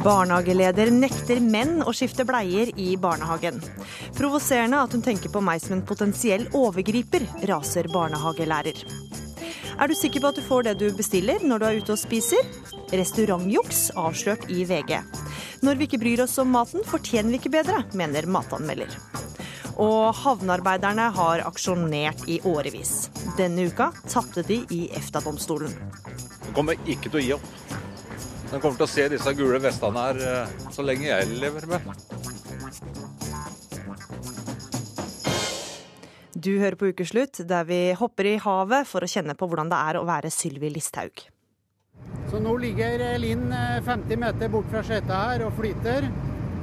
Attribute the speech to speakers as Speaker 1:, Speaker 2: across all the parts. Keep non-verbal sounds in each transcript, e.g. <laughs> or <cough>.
Speaker 1: Barnehageleder nekter menn å skifte bleier i barnehagen. Provoserende at hun tenker på meg som en potensiell overgriper, raser barnehagelærer. Er du sikker på at du får det du bestiller når du er ute og spiser? Restaurantjuks avslørt i VG. Når vi ikke bryr oss om maten, fortjener vi ikke bedre, mener matanmelder. Og havnearbeiderne har aksjonert i årevis. Denne uka tapte de i EFTA-domstolen.
Speaker 2: Kommer ikke til å gi opp. Den kommer til å se disse gule vestene her eh, så lenge jeg lever med.
Speaker 1: Du hører på Ukeslutt, der vi hopper i havet for å kjenne på hvordan det er å være Sylvi Listhaug.
Speaker 3: Så nå ligger Linn 50 meter bort fra skøyta her og flyter.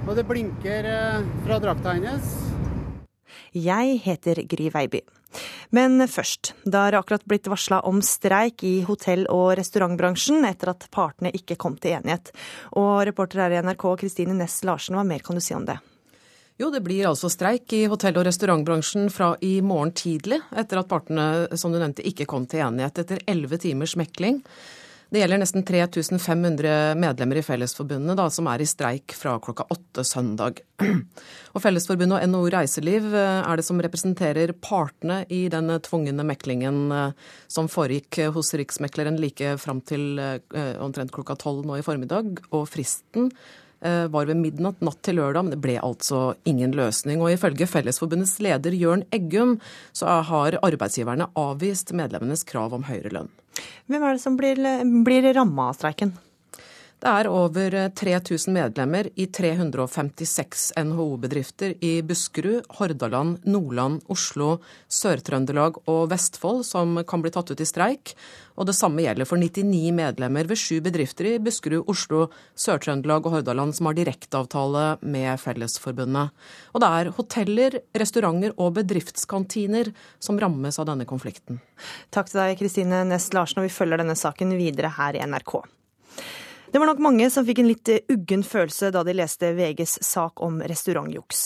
Speaker 3: Og det blinker eh, fra drakta hennes.
Speaker 1: Jeg heter Gry Veiby. Men først. Det har akkurat blitt varsla om streik i hotell- og restaurantbransjen etter at partene ikke kom til enighet. Og reporter her i NRK, Kristine Næss Larsen, hva mer kan du si om det?
Speaker 4: Jo, det blir altså streik i hotell- og restaurantbransjen fra i morgen tidlig, etter at partene som du nevnte, ikke kom til enighet etter elleve timers mekling. Det gjelder nesten 3500 medlemmer i Fellesforbundet da, som er i streik fra klokka åtte søndag. <clears throat> Og Fellesforbundet og NHO Reiseliv eh, er det som representerer partene i den tvungne meklingen eh, som foregikk hos Riksmekleren like fram til eh, omtrent klokka tolv nå i formiddag. Og fristen var ved midnatt natt til lørdag, men det ble altså ingen løsning. Og ifølge Fellesforbundets leder Jørn Eggum så har arbeidsgiverne avvist medlemmenes krav om høyere lønn.
Speaker 1: Hvem er det som blir, blir ramma av streiken?
Speaker 4: Det er over 3000 medlemmer i 356 NHO-bedrifter i Buskerud, Hordaland, Nordland, Oslo, Sør-Trøndelag og Vestfold som kan bli tatt ut i streik. Og det samme gjelder for 99 medlemmer ved sju bedrifter i Buskerud, Oslo, Sør-Trøndelag og Hordaland som har direkteavtale med Fellesforbundet. Og det er hoteller, restauranter og bedriftskantiner som rammes av denne konflikten.
Speaker 1: Takk til deg, Kristine Næss Larsen, og vi følger denne saken videre her i NRK. Det var nok mange som fikk en litt uggen følelse da de leste VGs sak om restaurantjuks.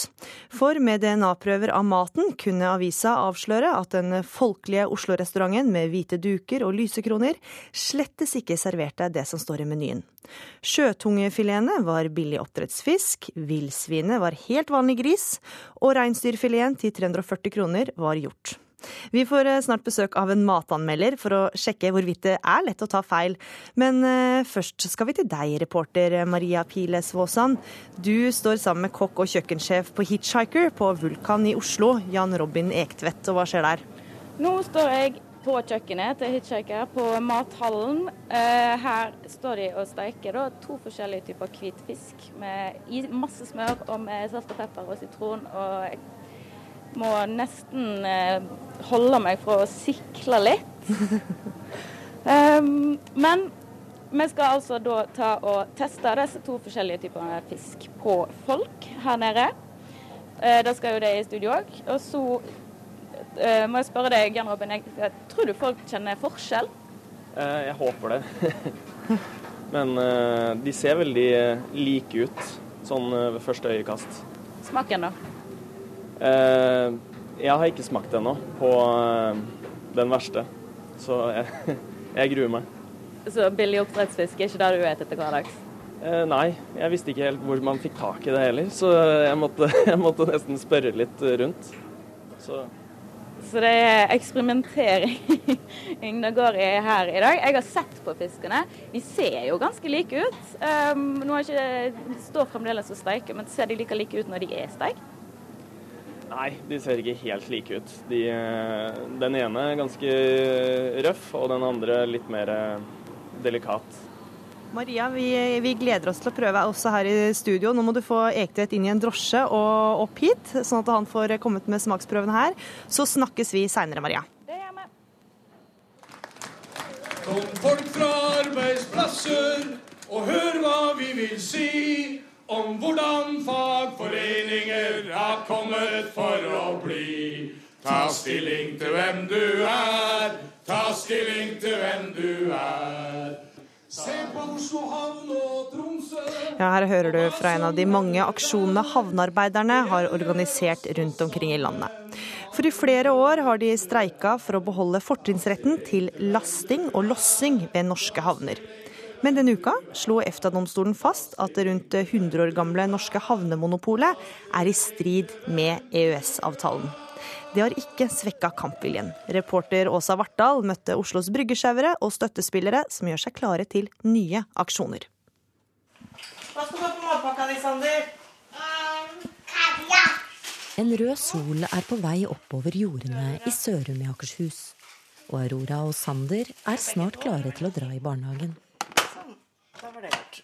Speaker 1: For med DNA-prøver av maten kunne avisa avsløre at den folkelige Oslo-restauranten med hvite duker og lysekroner slettes ikke serverte det som står i menyen. Sjøtungefiletene var billig oppdrettsfisk, villsvinet var helt vanlig gris, og reinsdyrfileten til 340 kroner var hjort. Vi får eh, snart besøk av en matanmelder for å sjekke hvorvidt det er lett å ta feil. Men eh, først skal vi til deg, reporter Maria Piles Våsan. Du står sammen med kokk og kjøkkensjef på Hitchhiker på Vulkan i Oslo, Jan Robin Ektvedt. Og hva skjer der?
Speaker 5: Nå står jeg på kjøkkenet til Hitchhiker på Mathallen. Eh, her står de og steiker da, to forskjellige typer hvit fisk med masse smør og med salt og pepper og sitron. og må nesten eh, holde meg fra å sikle litt. um, <laughs> men vi skal altså da ta og teste disse to forskjellige typer fisk på folk her nede. Uh, da skal jo det i studio òg. Og så uh, må jeg spørre deg, Jan Robin, jeg, jeg tror du folk kjenner forskjell?
Speaker 6: Uh, jeg håper det. <laughs> Men de ser veldig like ut, sånn ved første øyekast.
Speaker 5: Smaken, da?
Speaker 6: Eh, jeg har ikke smakt ennå på eh, den verste, så jeg, <laughs> jeg, gruer meg.
Speaker 5: Så billig oppdrettsfisk er ikke det du vet etter hverdags?
Speaker 6: Eh, nei, jeg visste ikke helt hvor man fikk tak i det heller, så jeg måtte, <laughs> jeg måtte nesten spørre litt rundt. Så.
Speaker 5: så det er eksperimentering det går i her i dag. Jeg har sett på fiskene. De ser jo ganske like ut. Um, nå har ikke, de står fremdeles og steiker, men ser de like like ut når de er steikt?
Speaker 6: Nei, de ser ikke helt like ut. De, den ene er ganske røff, og den andre litt mer delikat.
Speaker 1: Maria, vi, vi, gleder oss til å prøve også her i studio. Nå må du få Ektvedt inn i en drosje og opp hit, sånn at han får kommet med smaksprøvene her. Så snakkes vi seinere, Maria.
Speaker 5: Det gjør vi.
Speaker 7: Kom folk fra arbeidsplasser og hør hva vi vil si om hvordan fagforeninger har kommet for å bli. Ta stilling til hvem du er, ta stilling til hvem du er. Se på Oslo havn og Tromsø
Speaker 1: Ja, Her hører du fra en av de mange aksjonene havnearbeiderne har organisert rundt omkring i landet. For i flere år har de streika for å beholde fortrinnsretten til lasting og lossing ved norske havner. Men denne uka slo EFTA-domstolen fast at det rundt 100 år gamle norske havnemonopolet er i strid med EØS-avtalen. Det har ikke svekka kampviljen. Reporter Åsa Vartdal møtte Oslos bryggesjauere og støttespillere som gjør seg klare til nye aksjoner. Hva skal du ha på matpakka di, Sander?
Speaker 8: En rød sol er på vei oppover jordene i Sørum i Akershus. Og Aurora og Sander er snart klare til å dra i barnehagen.
Speaker 1: Da var det gjort.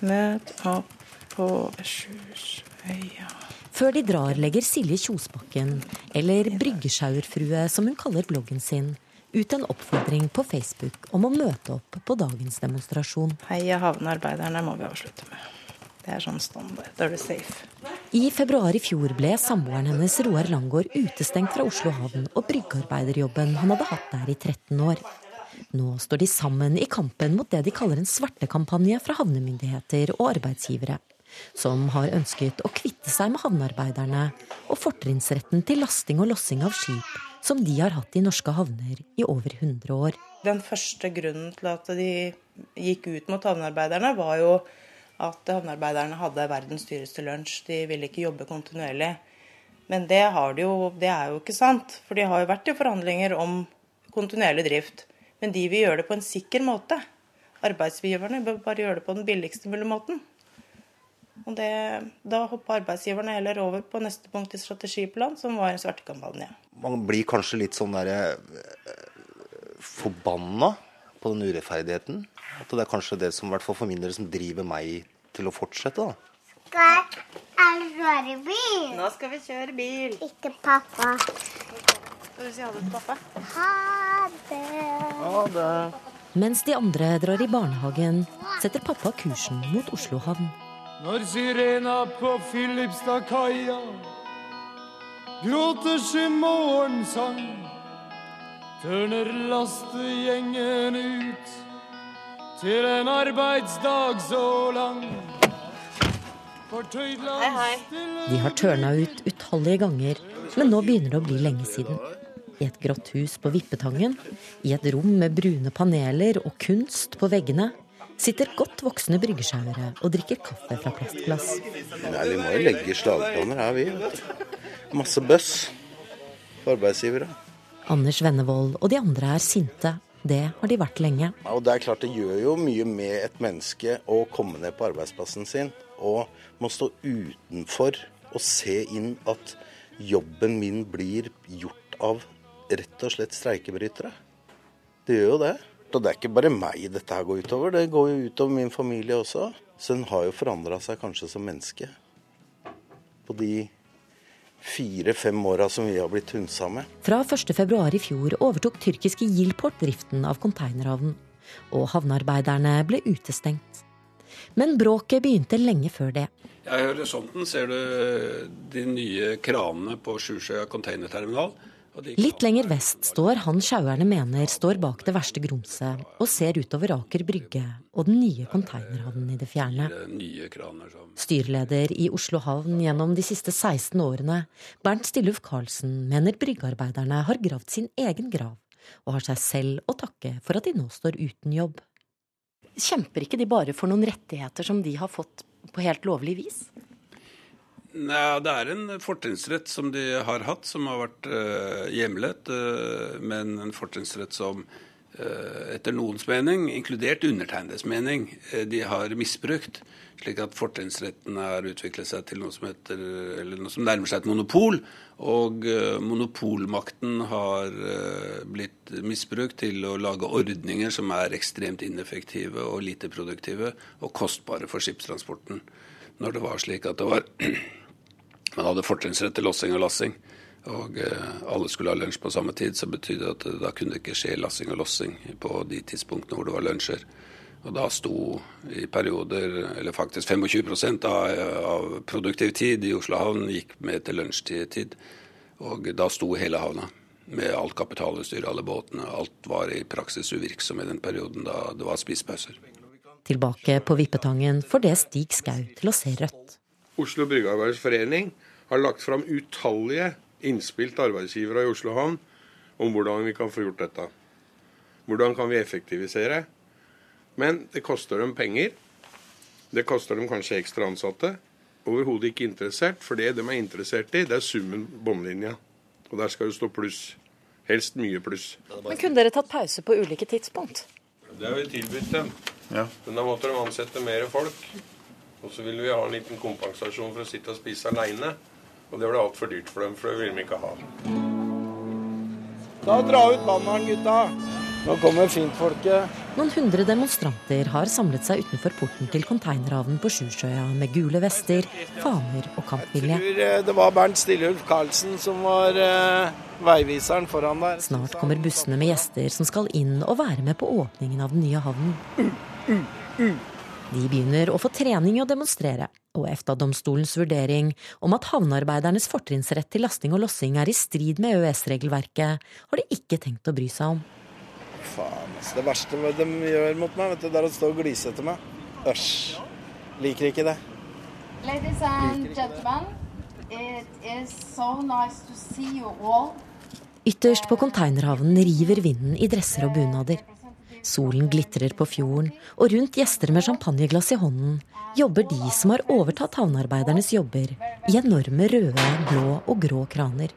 Speaker 1: Møt opp på Sjursøya.
Speaker 8: Før de drar, legger Silje Kjosbakken, eller Bryggesjauerfrue som hun kaller bloggen sin, ut en oppfordring på Facebook om å møte opp på dagens demonstrasjon.
Speaker 1: Heia havnearbeiderne må vi avslutte med. Det er sånn standard. Da er du safe.
Speaker 8: I februar i fjor ble samboeren hennes Roar Langgaard utestengt fra Oslo havn og bryggearbeiderjobben han hadde hatt der i 13 år. Nå står de sammen i kampen mot det de kaller en svertekampanje fra havnemyndigheter og arbeidsgivere, som har ønsket å kvitte seg med havnearbeiderne og fortrinnsretten til lasting og lossing av skip, som de har hatt i norske havner i over 100 år.
Speaker 9: Den første grunnen til at de gikk ut mot havnearbeiderne, var jo at havnearbeiderne hadde verdens dyreste lunsj. De ville ikke jobbe kontinuerlig. Men det, de jo, det, er jo ikke sant. For de har jo vært i forhandlinger om kontinuerlig drift. Men de vil gjøre det på en sikker måte. Arbeidsgiverne bør bare gjøre det på den billigste mulige måten. Og det, Da hoppa arbeidsgiverne heller over på neste punkt i strategiplan, som var en svertekampanje.
Speaker 10: Man blir kanskje litt sånn derre forbanna på den urettferdigheten. At det er kanskje det som, i hvert fall for min del, som driver meg til å fortsette. da.
Speaker 11: Skal vi kjøre bil?
Speaker 1: Nå skal vi kjøre bil.
Speaker 11: Ikke pappa.
Speaker 1: Skal du si ha det til pappa?
Speaker 11: Ha.
Speaker 10: Ha det.
Speaker 8: Mens de andre drar i barnehagen, setter pappa kursen mot Oslo havn.
Speaker 7: Når sirena på Filipstadkaia gråter sin morgensang, tørner lastegjengen ut til en arbeidsdag så lang.
Speaker 1: Hei, hei.
Speaker 8: De har tørna ut utallige ganger, men nå begynner det å bli lenge siden. I et grått hus på Vippetangen, i et rom med brune paneler og kunst på veggene, sitter godt voksne bryggesjauere og drikker kaffe fra plastglass.
Speaker 10: Nei, Vi må jo legge slagplaner her, vi. Masse bøss for arbeidsgivere.
Speaker 8: Anders Vennevold og de andre er sinte. Det har de vært lenge.
Speaker 10: Ja, og Det er klart det gjør jo mye med et menneske å komme ned på arbeidsplassen sin og må stå utenfor og se inn at jobben min blir gjort av rett og slett streikebrytere. Det gjør jo det. Og det er ikke bare meg dette her går utover, det går jo utover min familie også. Så hun har jo forandra seg kanskje som menneske på de fire-fem åra som vi har blitt hunsa med.
Speaker 8: Fra 1.2 i fjor overtok tyrkiske Yilport driften av konteinerhavnen, og havnearbeiderne ble utestengt. Men bråket begynte lenge før det.
Speaker 12: I horisonten ser du de nye kranene på Sjursøya containerterminal.
Speaker 8: Litt lenger vest står han sjauerne mener står bak det verste grumset, og ser utover Aker Brygge og den nye konteinerhavnen i det fjerne. Styreleder i Oslo havn gjennom de siste 16 årene, Bernt Stilluf Karlsen, mener bryggearbeiderne har gravd sin egen grav, og har seg selv å takke for at de nå står uten jobb.
Speaker 13: Kjemper ikke de bare for noen rettigheter som de har fått på helt lovlig vis?
Speaker 12: Nei, Det er en fortrinnsrett som de har hatt, som har vært uh, hjemlet. Uh, men en fortrinnsrett som uh, etter noens mening, inkludert undertegnedes mening, de har misbrukt. Slik at fortrinnsretten har utviklet seg til noe som, heter, noe som nærmer seg et monopol. Og monopolmakten har blitt misbrukt til å lage ordninger som er ekstremt ineffektive og lite produktive og kostbare for skipstransporten. Når det var slik at det var <clears throat> man hadde fortrinnsrett til lossing og lassing. Og eh, alle skulle ha lunsj på samme tid, så betydde det at eh, da kunne det ikke skje lassing og lossing på de tidspunktene hvor det var lunsjer. Og da sto i perioder, eller faktisk 25 av, av produktiv tid i Oslo havn gikk med til lunsjtid. Og da sto hele havna med alt kapitalutstyr, alle båtene. Alt var i praksis uvirksom i den perioden da det var spisepauser.
Speaker 8: Tilbake på Vippetangen får det Stig Skau til å se rødt.
Speaker 14: Oslo Bryggearbeiders Forening har lagt fram utallige innspill til arbeidsgivere i Oslo havn om hvordan vi kan få gjort dette. Hvordan kan vi effektivisere?
Speaker 15: Men det koster dem penger. Det koster dem kanskje ekstra ansatte. Overhodet ikke interessert, for det de er interessert i, det er summen bunnlinja. Og der skal det stå pluss. Helst mye pluss.
Speaker 13: Men kunne dere tatt pause på ulike tidspunkt?
Speaker 15: Det har vi tilbudt dem. Men da måtte de ansette mer folk. Og så ville vi ha en liten kompensasjon for å sitte og spise aleine. Og det ble altfor dyrt for dem, for det ville de ikke ha.
Speaker 16: Da dra ut banneren, gutta. Nå kommer fintfolket.
Speaker 8: Noen hundre demonstranter har samlet seg utenfor porten til konteinerhavnen på Sjusjøya med gule vester, faner og kampvilje.
Speaker 16: Jeg Tror, eh, Det var Bernt Stillulf Karlsen som var eh, veiviseren foran der.
Speaker 8: Snart kommer bussene med gjester som skal inn og være med på åpningen av den nye havnen. De begynner å få trening i å demonstrere, og EFTA-domstolens vurdering om at havnearbeidernes fortrinnsrett til lasting og lossing er i strid med EØS-regelverket, har de ikke tenkt å bry seg om.
Speaker 16: Faen, altså. Det verste de gjør mot meg, vet du, det er å stå og glise etter meg. Æsj. Liker ikke det.
Speaker 17: Ladies and gentlemen, it is so nice to see you all.
Speaker 8: Ytterst på konteinerhavnen river vinden i dresser og bunader. Solen glitrer på fjorden, og rundt gjester med champagneglass i hånden jobber de som har overtatt havnearbeidernes jobber, i enorme røde, blå og grå kraner.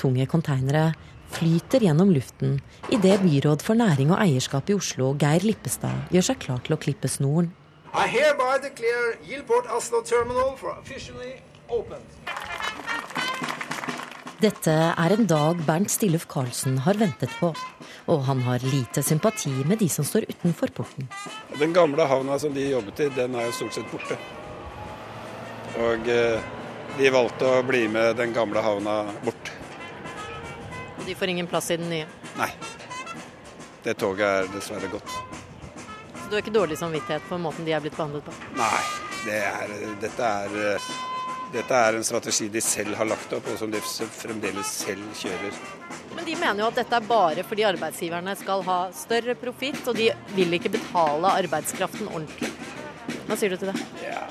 Speaker 8: Tunge konteinere flyter gjennom luften idet byråd for næring og eierskap i Oslo, Geir Lippestad, gjør seg klar til å klippe snoren.
Speaker 18: I hereby declare Yilport Oslo Terminal for officially opened.
Speaker 8: Dette er en dag Bernt Stilluf Karlsen har ventet på, og han har lite sympati med de som står utenfor porten.
Speaker 12: Den gamle havna som de jobbet i, den er jo stort sett borte. Og eh, de valgte å bli med den gamle havna bort.
Speaker 13: Og de får ingen plass i den nye.
Speaker 12: Nei. Det toget er dessverre gått.
Speaker 13: Så du har ikke dårlig samvittighet for måten de er blitt behandlet på?
Speaker 12: Nei. Det er, dette, er, eh, dette er en strategi de selv har lagt opp, og som de fremdeles selv kjører.
Speaker 13: Men de mener jo at dette er bare fordi arbeidsgiverne skal ha større profitt, og de vil ikke betale arbeidskraften ordentlig. Hva sier du til det?
Speaker 12: Ja,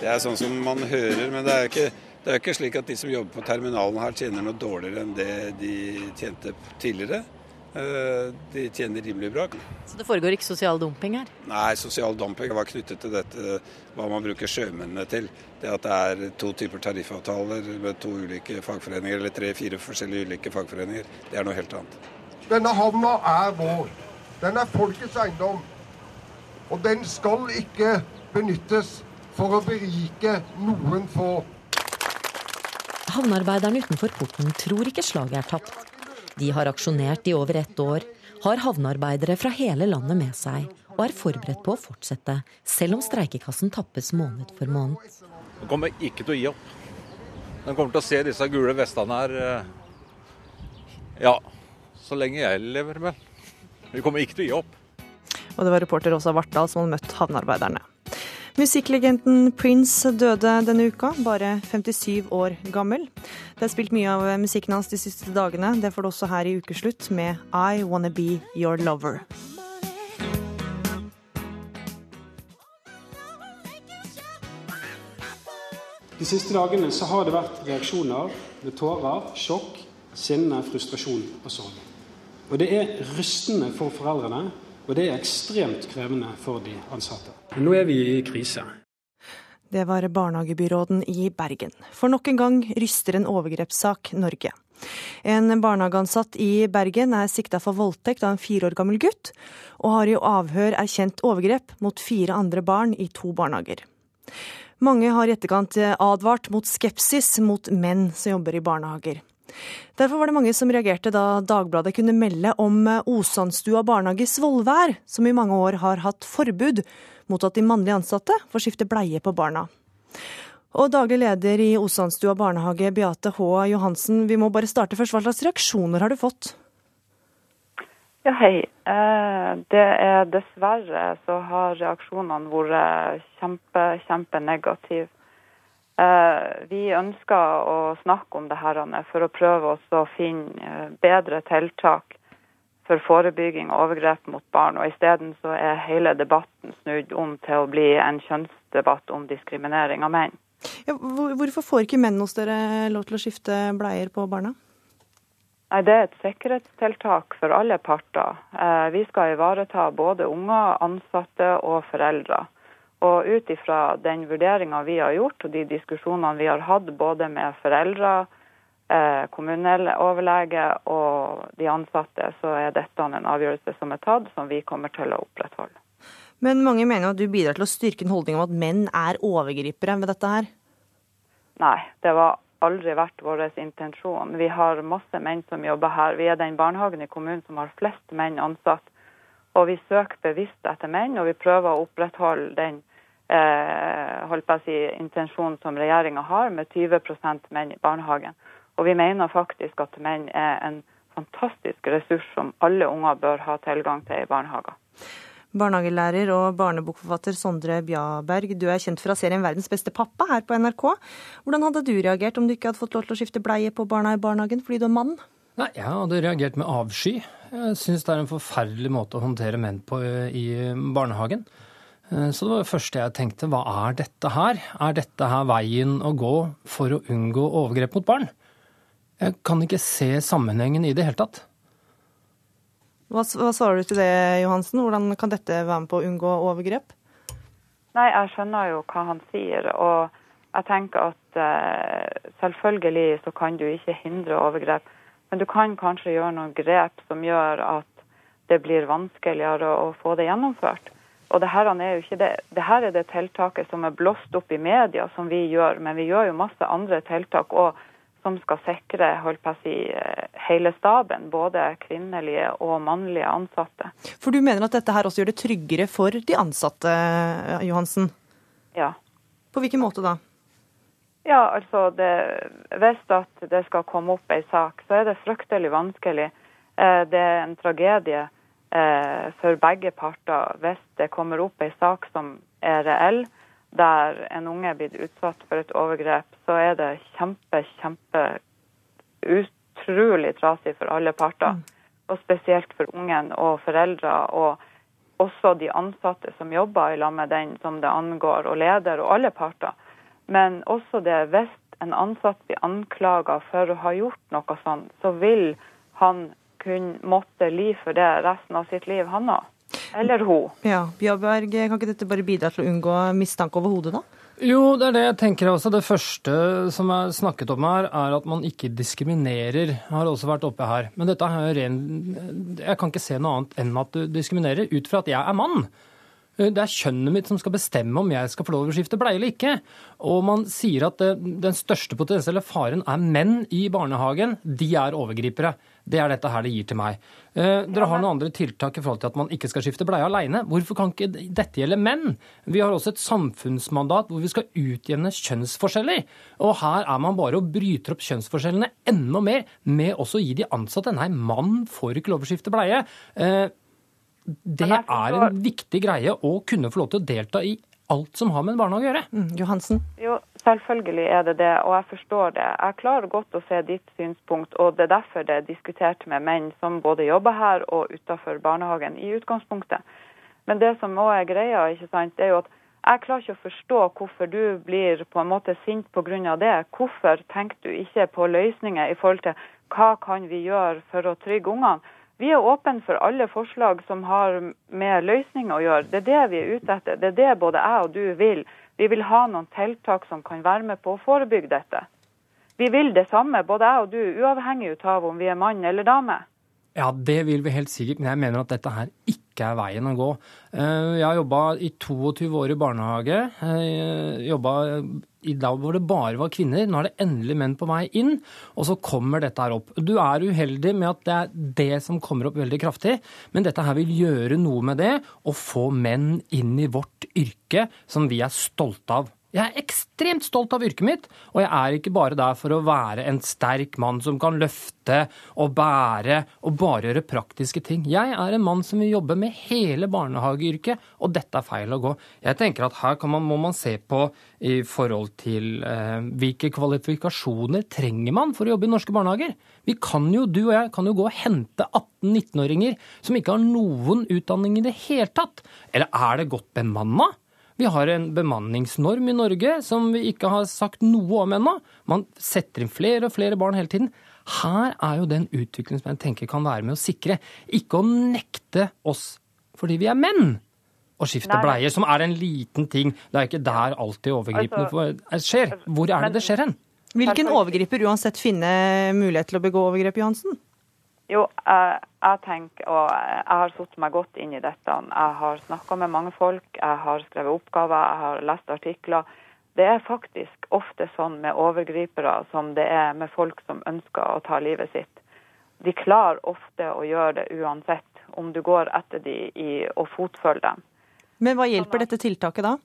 Speaker 12: det er sånn som man hører, men det er jo ikke, ikke slik at de som jobber på terminalen her tjener noe dårligere enn det de tjente tidligere. Eh, De tjener rimelig bra.
Speaker 13: Så det foregår ikke sosial dumping her?
Speaker 12: Nei, sosial dumping var knyttet til dette hva man bruker sjømennene til. Det at det er to typer tariffavtaler med to ulike fagforeninger, eller tre-fire forskjellige ulike fagforeninger. Det er noe helt annet.
Speaker 18: Denne havna er vår. Den er folkets eiendom. Og den skal ikke benyttes for å berike noen få.
Speaker 8: Havnearbeiderne utenfor porten tror ikke slaget er tapt. De har aksjonert i over ett år, har havnearbeidere fra hele landet med seg og er forberedt på å fortsette, selv om streikekassen tappes måned for måned.
Speaker 19: Den kommer ikke til å gi opp. Den kommer til å se disse gule vestene her eh, ja, så lenge jeg lever, vel. Vi kommer ikke til å gi opp.
Speaker 1: Og det var reporter Åsa Vartdal som hadde møtt havnearbeiderne. Musikklegenden Prince døde denne uka, bare 57 år gammel. Det er spilt mye av musikken hans de siste dagene. Det får du også her i Ukeslutt med I Wanna Be Your Lover.
Speaker 20: De siste dagene så har det vært reaksjoner med tårer, sjokk, sinne, frustrasjon og sorg. Og det er rystende for foreldrene, og det er ekstremt krevende for de ansatte. Men nå er vi i krise.
Speaker 1: Det var barnehagebyråden i Bergen. For nok en gang ryster en overgrepssak Norge. En barnehageansatt i Bergen er sikta for voldtekt av en fire år gammel gutt, og har i avhør erkjent overgrep mot fire andre barn i to barnehager. Mange har i etterkant advart mot skepsis mot menn som jobber i barnehager. Derfor var det mange som reagerte da Dagbladet kunne melde om Osandstua barnehage i Svolvær, som i mange år har hatt forbud mot at de mannlige ansatte får skifte bleie på barna. Og daglig leder i Osandstua barnehage, Beate H. Johansen, vi må bare starte først. Hva slags reaksjoner har du fått?
Speaker 21: Ja, hei. Eh, Det er dessverre så har reaksjonene vært kjempe, kjempenegative. Eh, Vi ønsker å snakke om det her for å prøve å finne eh, bedre tiltak for forebygging og overgrep mot barn. Og Isteden så er hele debatten snudd om til å bli en kjønnsdebatt om diskriminering av menn.
Speaker 1: Ja, hvorfor får ikke menn hos dere lov til å skifte bleier på barna?
Speaker 21: Nei, Det er et sikkerhetstiltak for alle parter. Eh, vi skal ivareta både unger, ansatte og foreldre. Og ut ifra den vurderinga vi har gjort og de diskusjonene vi har hatt både med foreldre, eh, kommuneoverlege og de ansatte, så er dette en avgjørelse som er tatt, som vi kommer til å opprettholde.
Speaker 1: Men mange mener at du bidrar til å styrke en holdning om at menn er overgripere ved dette her?
Speaker 21: Nei, det var aldri vært vår intensjon. Vi har masse menn som jobber her. Vi er den barnehagen i kommunen som har flest menn ansatt. Og vi søker bevisst etter menn, og vi prøver å opprettholde den eh, holdt på å si, intensjonen som regjeringa har, med 20 menn i barnehagen. Og vi mener faktisk at menn er en fantastisk ressurs som alle unger bør ha tilgang til i barnehager.
Speaker 1: Barnehagelærer og barnebokforfatter Sondre Bjaberg, du er kjent fra serien 'Verdens beste pappa' her på NRK. Hvordan hadde du reagert om du ikke hadde fått lov til å skifte bleie på barna i barnehagen fordi du er mann?
Speaker 22: Nei, Jeg hadde reagert med avsky. Jeg syns det er en forferdelig måte å håndtere menn på i barnehagen. Så det var det første jeg tenkte. Hva er dette her? Er dette her veien å gå for å unngå overgrep mot barn? Jeg kan ikke se sammenhengen i det hele tatt.
Speaker 1: Hva, hva svarer du til det, Johansen? Hvordan kan dette være med på å unngå overgrep?
Speaker 21: Nei, jeg skjønner jo hva han sier. Og jeg tenker at eh, selvfølgelig så kan du ikke hindre overgrep. Men du kan kanskje gjøre noen grep som gjør at det blir vanskeligere å få det gjennomført. Og det her, er jo ikke det, det her er det tiltaket som er blåst opp i media, som vi gjør. Men vi gjør jo masse andre tiltak òg som skal sikre holdt på å si, hele staben, både kvinnelige og mannlige ansatte.
Speaker 1: For du mener at dette her også gjør det tryggere for de ansatte, Johansen?
Speaker 21: Ja.
Speaker 1: På hvilken måte da?
Speaker 21: Ja, altså det, Hvis at det skal komme opp ei sak, så er det fryktelig vanskelig. Eh, det er en tragedie eh, for begge parter hvis det kommer opp ei sak som er reell der en unge er blitt utsatt for et overgrep, så er det kjempe, kjempe utrolig trasig for alle parter. Mm. Og spesielt for ungen og foreldre, og også de ansatte som jobber i lag med den som det angår, og leder og alle parter. Men også det hvis en ansatt blir anklaga for å ha gjort noe sånt, så vil han kunne måtte li for det resten av sitt liv, han òg. Eller hun.
Speaker 1: Ja, Bjørberg, kan ikke dette bare bidra til å unngå mistanke over hodet, da?
Speaker 22: Jo, det er det jeg tenker også. Det første som er snakket om her, er at man ikke diskriminerer. Har også vært oppe her. Men dette er ren Jeg kan ikke se noe annet enn at du diskriminerer ut fra at jeg er mann. Det er kjønnet mitt som skal bestemme om jeg skal få lov å skifte bleie eller ikke. Og man sier at den største potensielle faren er menn i barnehagen. De er overgripere. Det er dette her det gir til meg. Eh, dere har noen andre tiltak i forhold til at man ikke skal skifte bleie alene. Hvorfor kan ikke dette gjelde menn? Vi har også et samfunnsmandat hvor vi skal utjevne kjønnsforskjeller. Og her er man bare og bryter opp kjønnsforskjellene enda mer med også å gi de ansatte Nei, mann får ikke lov å skifte bleie. Det er en viktig greie å kunne få lov til å delta i alt som har med en barnehage å gjøre.
Speaker 1: Mm, Johansen?
Speaker 21: Jo, selvfølgelig er det det, og jeg forstår det. Jeg klarer godt å se ditt synspunkt, og det er derfor det er diskutert med menn som både jobber her og utenfor barnehagen i utgangspunktet. Men det som òg er greia, ikke sant, det er jo at jeg klarer ikke å forstå hvorfor du blir på en måte sint pga. det. Hvorfor tenker du ikke på løsninger i forhold til hva kan vi gjøre for å trygge ungene? Vi er åpne for alle forslag som har med løsning å gjøre. Det er det vi er ute etter. Det er det både jeg og du vil. Vi vil ha noen tiltak som kan være med på å forebygge dette. Vi vil det samme, både jeg og du, uavhengig av om vi er mann eller dame.
Speaker 22: Ja, det vil vi helt sikkert, men jeg mener at dette her ikke er veien å gå. Eh, jeg har jobba i 22 år i barnehage. Jeg jobba i dag hvor det bare var kvinner. Nå er det endelig menn på vei inn, og så kommer dette her opp. Du er uheldig med at det er det som kommer opp veldig kraftig, men dette her vil gjøre noe med det, og få menn inn i vårt yrke, som vi er stolte av. Jeg er ekstremt stolt av yrket mitt, og jeg er ikke bare der for å være en sterk mann som kan løfte og bære og bare gjøre praktiske ting. Jeg er en mann som vil jobbe med hele barnehageyrket, og dette er feil å gå. Jeg tenker at her man, må man se på i forhold til eh, hvilke kvalifikasjoner trenger man for å jobbe i norske barnehager. Vi kan jo, du og jeg kan jo gå og hente 18-19-åringer som ikke har noen utdanning i det hele tatt. Eller er det godt bemanna? Vi har en bemanningsnorm i Norge som vi ikke har sagt noe om ennå. Man setter inn flere og flere barn hele tiden. Her er jo den utviklingen som jeg tenker kan være med å sikre. Ikke å nekte oss fordi vi er menn å skifte
Speaker 21: Nei.
Speaker 22: bleier, som er en liten ting. Det er ikke der alltid overgripende
Speaker 21: Altså,
Speaker 22: skjer. Hvor er det det skjer hen?
Speaker 1: Hvilken overgriper uansett finne mulighet til å begå overgrep, Johansen?
Speaker 21: Jo, jeg, jeg tenker, og jeg har satt meg godt inn i dette. Jeg har snakka med mange folk, jeg har skrevet oppgaver, jeg har lest artikler. Det er faktisk ofte sånn med overgripere som det er med folk som ønsker å ta livet sitt. De klarer ofte å gjøre det uansett, om du går etter de i og fotfølger dem.
Speaker 1: Men hva hjelper dette tiltaket da?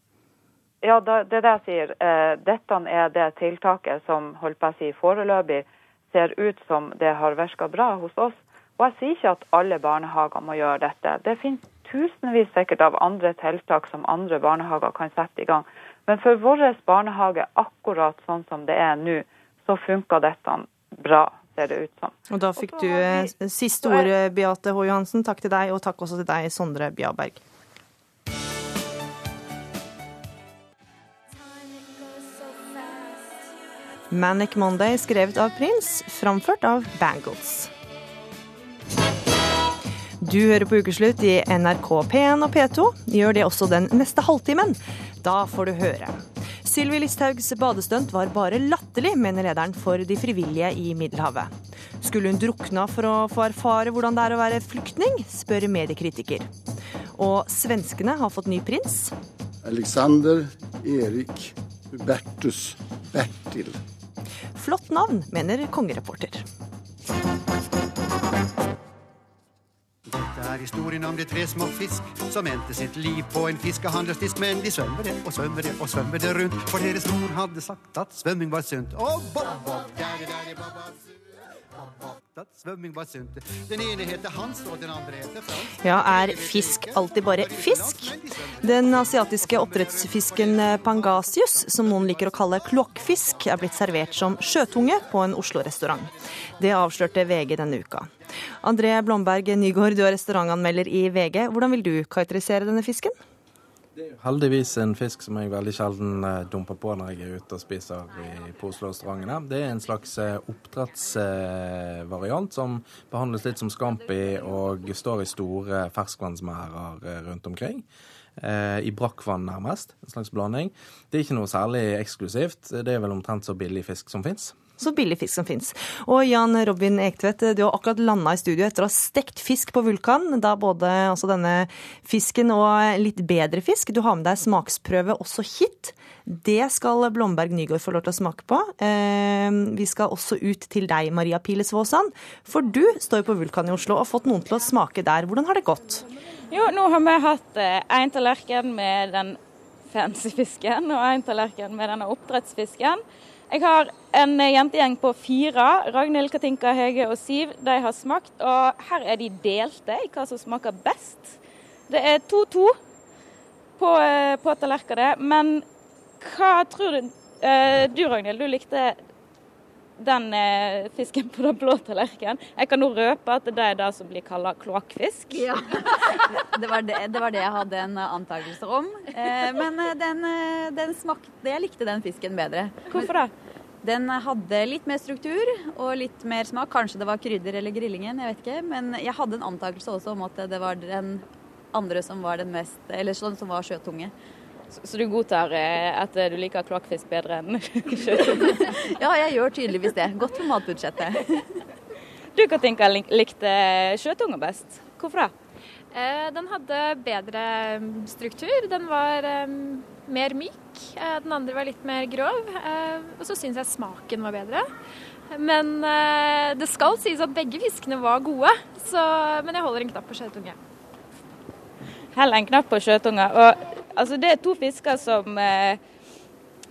Speaker 21: Ja, det er det jeg sier. Eh, dette er det tiltaket som holdt på å si foreløpig ser ut som det har virka bra hos oss. Og jeg sier ikke at alle barnehager må gjøre dette. Det finnes tusenvis sikkert av andre tiltak som andre barnehager kan sette i gang. Men for vår barnehage, akkurat sånn som det er nå, så funker dette bra, ser det ut som.
Speaker 1: Og da fikk du eh, siste ord, Beate H. Johansen. Takk til deg, og takk også til deg, Sondre Bjarberg. Manic Monday, skrevet av Prins, framført av Bangles. Du hører på Ukeslutt i NRK P1 og P2. Gjør det også den neste halvtimen. Da får du høre. Sylvi Listhaugs badestunt var bare latterlig, mener lederen for de frivillige i Middelhavet. Skulle hun drukna for å få erfare hvordan det er å være flyktning, spør mediekritiker. Og svenskene har fått ny prins.
Speaker 23: Alexander Erik Bertus Bertil.
Speaker 1: Flott navn, mener kongereporter.
Speaker 24: Dette er historien om de tre små fisk som endte sitt liv på en fiskehandelsdisk. Men de svømmer det og svømmer det og svømmer det rundt, for deres mor hadde sagt at svømming var sunt. Og bob, bob, daddy, daddy, bob, bob,
Speaker 1: Ja, er fisk alltid bare fisk? Den asiatiske oppdrettsfisken pangasius, som noen liker å kalle kloakkfisk, er blitt servert som sjøtunge på en Oslo-restaurant. Det avslørte VG denne uka. André Blomberg Nygaard, du er restaurantanmelder i VG. Hvordan vil du karakterisere denne fisken?
Speaker 25: Heldigvis en fisk som jeg veldig sjelden eh, dumper på når jeg er ute og spiser i, på Oslo-restaurantene. Det er en slags eh, oppdrettsvariant som behandles litt som scampi og står i store ferskvannsmerder eh, rundt omkring. I brakkvann, nærmest. En slags blanding. Det er ikke noe særlig eksklusivt. Det er vel omtrent så billig fisk som fins.
Speaker 1: Så billig fisk som fins. Og Jan Robin Ektvedt, du har akkurat landa i studio etter å ha stekt fisk på Vulkan. Da både altså denne fisken og litt bedre fisk. Du har med deg smaksprøve også hit. Det skal Blomberg Nygaard få lov til å smake på. Eh, vi skal også ut til deg, Maria Piles Våsan. For du står jo på Vulkan i Oslo og har fått noen til å smake der. Hvordan har det gått?
Speaker 5: Jo, nå har vi hatt én tallerken med den fancy fisken og én tallerken med denne oppdrettsfisken. Jeg har en jentegjeng på fire. Ragnhild, Katinka, Hege og Siv. De har smakt, og her er de delte i hva som smaker best. Det er 2-2 på, på tallerkenen. Men hva tror du eh, Du, Ragnhild, du likte den eh, fisken på den blå tallerkenen. Jeg kan nå røpe at det er det som blir kalla kloakkfisk.
Speaker 26: Ja. Det var det, det var det jeg hadde en antakelse om. Eh, men eh, den, eh, den smakte Jeg likte den fisken bedre.
Speaker 5: Hvorfor det?
Speaker 26: Den hadde litt mer struktur og litt mer smak. Kanskje det var krydder eller grillingen, jeg vet ikke. Men jeg hadde en antakelse også om at det var den andre som var den mest Eller sånn som var sjøtunge.
Speaker 5: Så, så du godtar eh, at du liker kloakkfisk bedre enn <laughs> sjøtunge? <laughs>
Speaker 26: ja, jeg gjør tydeligvis det. Godt for matbudsjettet. <laughs>
Speaker 5: du Katinka likte sjøtunge best. Hvorfor det?
Speaker 27: Eh, den hadde bedre struktur. Den var eh, mer myk. Eh, den andre var litt mer grov. Eh, og så syns jeg smaken var bedre. Men eh, det skal sies at begge fiskene var gode, så, men jeg holder en knapp på sjøtunge.
Speaker 5: Heller en knapp på sjøtunge. Og altså, det er to fisker som eh,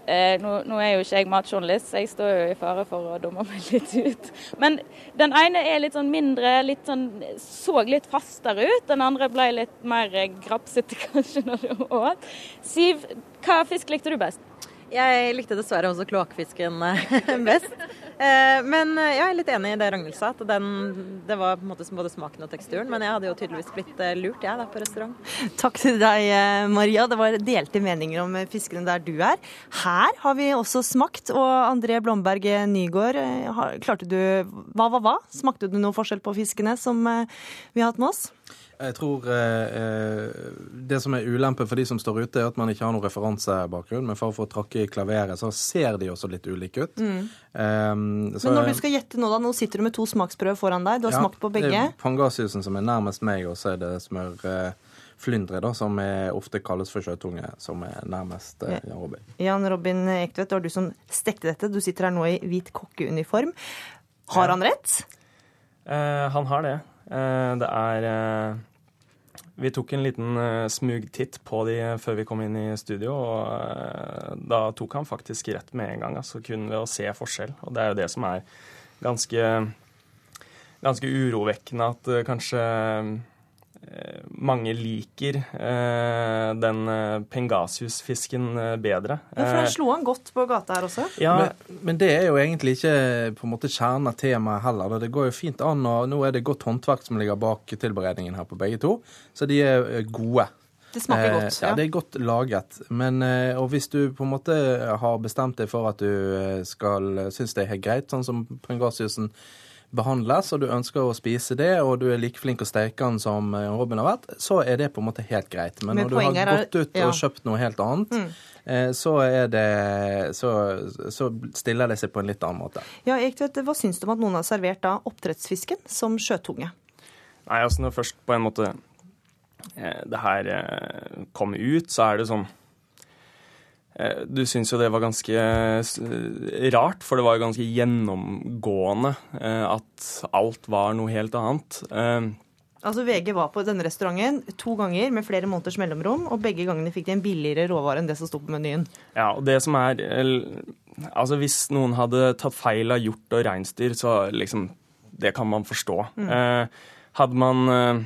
Speaker 5: eh, nå, nå, er jo ikke jeg matjournalist, så jeg står jo i fare for å dumme meg litt ut. Men den ene er litt sånn mindre, litt sånn, så litt fastere ut. Den andre ble litt mer grapsete <laughs> kanskje når du åt. Siv, hva fisk likte du best?
Speaker 13: Jeg likte dessverre også kloakkfisken <laughs> best.
Speaker 28: Eh, men eh, jeg er litt enig i det Ragnhild sa, at den, det var både smaken og teksturen. Men jeg hadde jo tydeligvis blitt eh, lurt, jeg, da, på restaurant. <laughs>
Speaker 1: Takk til deg, Maria. Det var delte meninger om fiskene der du er. Her har vi også smakt. Og André Blomberg Nygård, klarte du Hva var hva? Smakte du noe forskjell på fiskene som vi har hatt med oss?
Speaker 25: Jeg tror eh, eh, det som er ulempe for de som står ute, er at man ikke har noen referansebakgrunn. Men for å få trakke i klaveret, så ser de også litt ulike ut.
Speaker 1: Mm.
Speaker 25: Um,
Speaker 1: Men når du skal gjette nå, da. Nå sitter du med to smaksprøver foran deg. Du har smakt på begge.
Speaker 25: Det er pangasiusen som er nærmest meg, og så er det smørflyndre, da, som er, ofte kalles for sjøtunge, som er nærmest eh, Jan Robin.
Speaker 1: Jan Robin Ektvedt, det var du som stekte dette. Du sitter her nå i hvit kokkeuniform. Har han rett?
Speaker 29: Eh, han har det. Eh, det er eh, Vi tok en liten eh, smugtitt på de før vi kom inn i studio, og da tok han faktisk rett med en gang. Altså kun ved å se forskjell. Og det er jo det som er ganske, ganske urovekkende, at kanskje mange liker eh, den eh, pengasiusfisken eh, bedre.
Speaker 1: Ja, for den slo han godt på gata her også.
Speaker 25: Men, men det er jo egentlig ikke på en måte kjernen av temaet heller. Det går jo fint an, og nå er det godt håndverk som ligger bak tilberedningen her på begge to, så de er eh, gode.
Speaker 1: Det smaker godt,
Speaker 25: ja.
Speaker 1: ja.
Speaker 25: Det er godt laget. Men, eh, og hvis du på en måte har bestemt deg for at du eh, skal synes det er helt greit, sånn som pangasiusen behandles, og du ønsker å spise det, og du er like flink å steke den som eh, Robin har vært, så er det på en måte helt greit. Men,
Speaker 1: Men
Speaker 25: når du har gått ut
Speaker 1: ja.
Speaker 25: og kjøpt noe helt annet,
Speaker 1: Mm.
Speaker 25: eh, så er det så, så stiller det seg på en litt annen måte.
Speaker 1: Ja, Ektvedt, Hva syns du om at noen har servert da oppdrettsfisken som sjøtunge?
Speaker 29: Nei, altså når først på en måte eh, det her eh, kom ut, så er det sånn Du syns jo det var ganske eh, rart, for det var jo ganske gjennomgående eh, at alt var noe helt annet. Eh,
Speaker 1: Altså VG var på denne restauranten to ganger med flere måneders mellomrom, og begge gangene fikk de en billigere råvare enn det som sto på menyen.
Speaker 29: Ja, og det som er Altså, hvis noen hadde tatt feil av hjort og reinsdyr, så liksom Det kan man forstå.
Speaker 30: Mm.
Speaker 29: Eh, hadde man eh,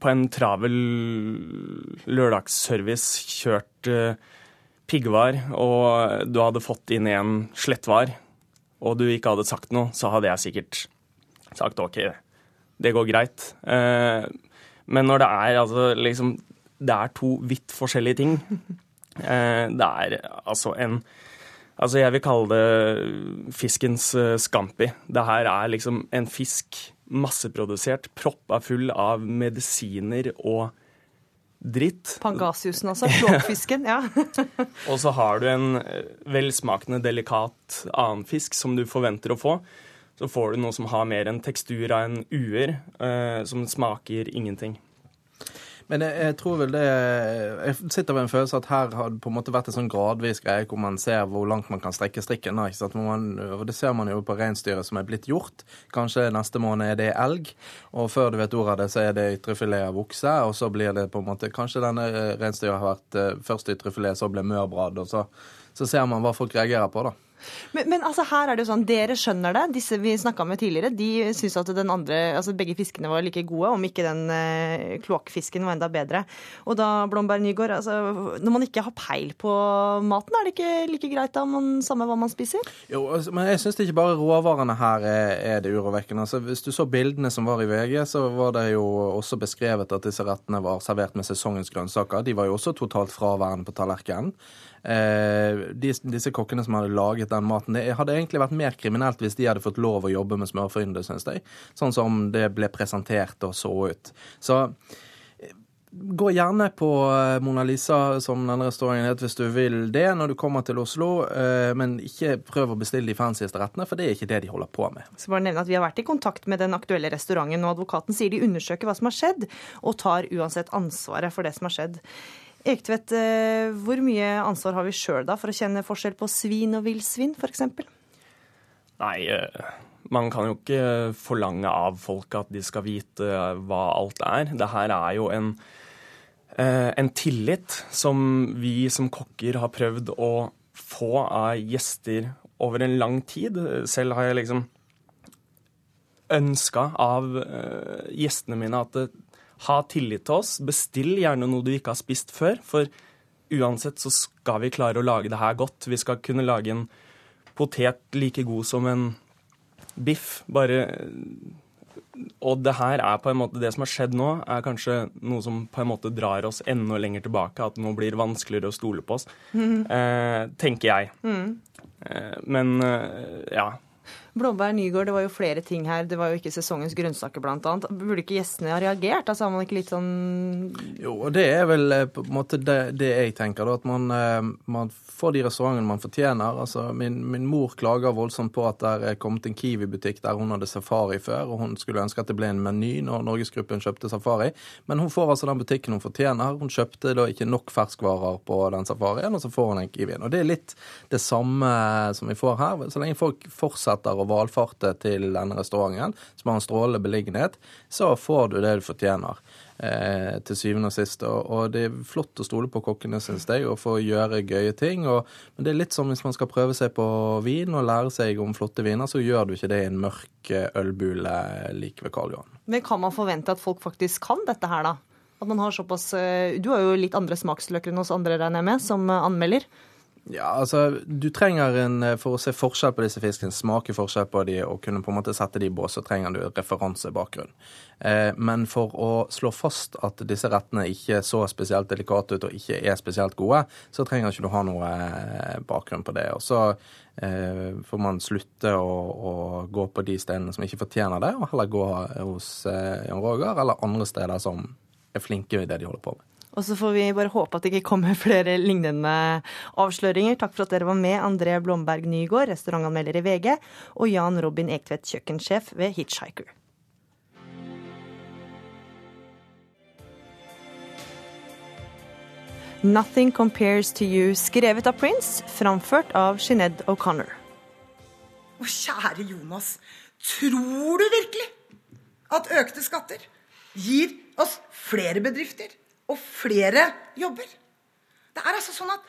Speaker 29: på en travel lørdagsservice kjørt eh, piggvar, og du hadde fått inn en slettvar, og du ikke hadde sagt noe, så hadde jeg sikkert sagt OK, det går greit. Eh, men når det er altså liksom Det er to vidt forskjellige ting. <laughs> Eh, det er altså en Altså, jeg vil kalle det fiskens eh, scampi. Det her er liksom en fisk masseprodusert, proppa full av medisiner og dritt.
Speaker 1: Pangasiusen, altså. <laughs> Flåkfisken. Ja. <laughs>
Speaker 29: Og så har du en eh, velsmakende, delikat annen fisk som du forventer å få. Så får du noe som har mer en tekstur av en uer, eh, som smaker ingenting.
Speaker 25: Men jeg, jeg tror vel det Jeg sitter med en følelse at her har det på en måte vært en sånn gradvis greie hvor man ser hvor langt man kan strekke strikken. ikke sant? Man, og Det ser man jo på reinsdyret som er blitt gjort. Kanskje neste måned er det elg, og før du vet ordet av det, så er det ytrefilet av okse. Og så blir det på en måte Kanskje denne reinsdyret har vært eh, først ytrefilet, så ble mørbrad, og så, så ser man hva folk reagerer på, da.
Speaker 1: Men, men altså her er det jo sånn, dere skjønner det. Disse vi snakka med tidligere, de syns at den andre, altså begge fiskene var like gode, om ikke den eh, kloakkfisken var enda bedre. Og da, Blomberg Nygaard, altså, når man ikke har peil på maten, er det ikke like greit da, man, samme hva man spiser?
Speaker 25: Jo, altså, men jeg syns ikke bare råvarene her er, er det urovekkende. Altså, hvis du så bildene som var i VG, så var det jo også beskrevet at disse rettene var servert med sesongens grønnsaker. De var jo også totalt fraværende på tallerkenen. Eh, de, disse kokkene som hadde laget den maten, det hadde egentlig vært mer kriminelt hvis de hadde fått lov å jobbe med smørfrynde, syns jeg. Sånn som det ble presentert og så ut. Så eh, Gå gjerne på eh, Mona Lisa, som denne restauranten heter, hvis du vil det når du kommer til Oslo. Men ikke prøv å bestille de fancyeste rettene, for det er ikke det de holder på med.
Speaker 1: Så bare nevne at Vi har vært i kontakt med den aktuelle restauranten, og advokaten sier de undersøker hva som har skjedd, og tar uansett ansvaret for det som har skjedd. Ektvedt, eh, hvor mye ansvar har vi sjøl for å kjenne forskjell på svin og villsvin, f.eks.?
Speaker 29: Nei, eh, man kan jo ikke forlange av folk at de skal vite eh, hva alt er. Det her er jo en, en tillit som vi som kokker har prøvd å få av gjester over en lang tid. Selv har jeg liksom ønska av gjestene mine at eh, ha tillit til oss. Bestill gjerne noe du ikke har spist før, for uansett så skal vi klare å lage det her godt. Vi skal kunne lage en potet like god som en biff. Bare og det her er på en måte det som har skjedd nå, er kanskje noe som på en måte drar oss enda lenger tilbake. At nå blir vanskeligere å stole på oss.
Speaker 1: Mm.
Speaker 29: Eh, tenker jeg.
Speaker 1: Mm.
Speaker 29: Eh, men eh, ja.
Speaker 1: Blomberg Nygård, det var jo flere ting her. Det var jo ikke sesongens grønnsaker, annet. Burde ikke gjestene ha reagert? Altså, har man ikke litt sånn
Speaker 25: Jo, og det er vel eh, på en måte det, det jeg tenker. Da, at man, eh, man får de restaurantene man fortjener. Altså, min, min mor klager voldsomt på at det er kommet en Kiwi-butikk der hun hadde safari før, og hun skulle ønske at det ble en meny når Norgesgruppen kjøpte safari. Men hun får altså den butikken hun fortjener. Hun kjøpte da ikke nok ferskvarer på den safarien, og så får hun en Kiwien. Og det er litt det samme som vi får her. Så lenge folk fortsetter å valfarte til denne restauranten, som har en strålende beliggenhet, så får du det du fortjener. Eh, til syvende og sist. Og, og, det er flott å stole på kokkene, syns jeg, og få gjøre gøye ting. Og, men det er litt som hvis man skal prøve seg på vin og lære seg om flotte viner, så gjør du ikke det i en mørk eh, ølbule like ved Karl Johan.
Speaker 1: Men kan man forvente at folk faktisk kan dette her, da? At man har såpass eh, Du har jo litt andre smaksløker enn oss andre, regner jeg med, som anmelder.
Speaker 25: Ja, altså, du trenger en, For å se forskjell på disse fiskene, smake forskjell på de og kunne på en måte sette de i bås, så trenger du referansebakgrunn. Eh, men for å slå fast at disse rettene ikke så spesielt delikate ut og ikke er spesielt gode, så trenger ikke du ha noe eh, bakgrunn på det. Og så eh, får man slutte å, å, gå på de stedene som ikke fortjener det, og heller gå hos eh, Jan Roger eller andre steder som er flinke i det de holder på med.
Speaker 1: Og så får vi bare håpe at det ikke kommer flere lignende avsløringer. Takk for at dere var med, André Blomberg Nygård, restaurantanmelder i VG, og Jan Robin Ektvedt, kjøkkensjef ved Hitchhiker. Nothing Compares to You, skrevet av Prince, framført av Sinead O'Connor.
Speaker 30: Å, kjære Jonas, tror du virkelig at økte skatter gir oss flere bedrifter og flere jobber? Det er altså sånn at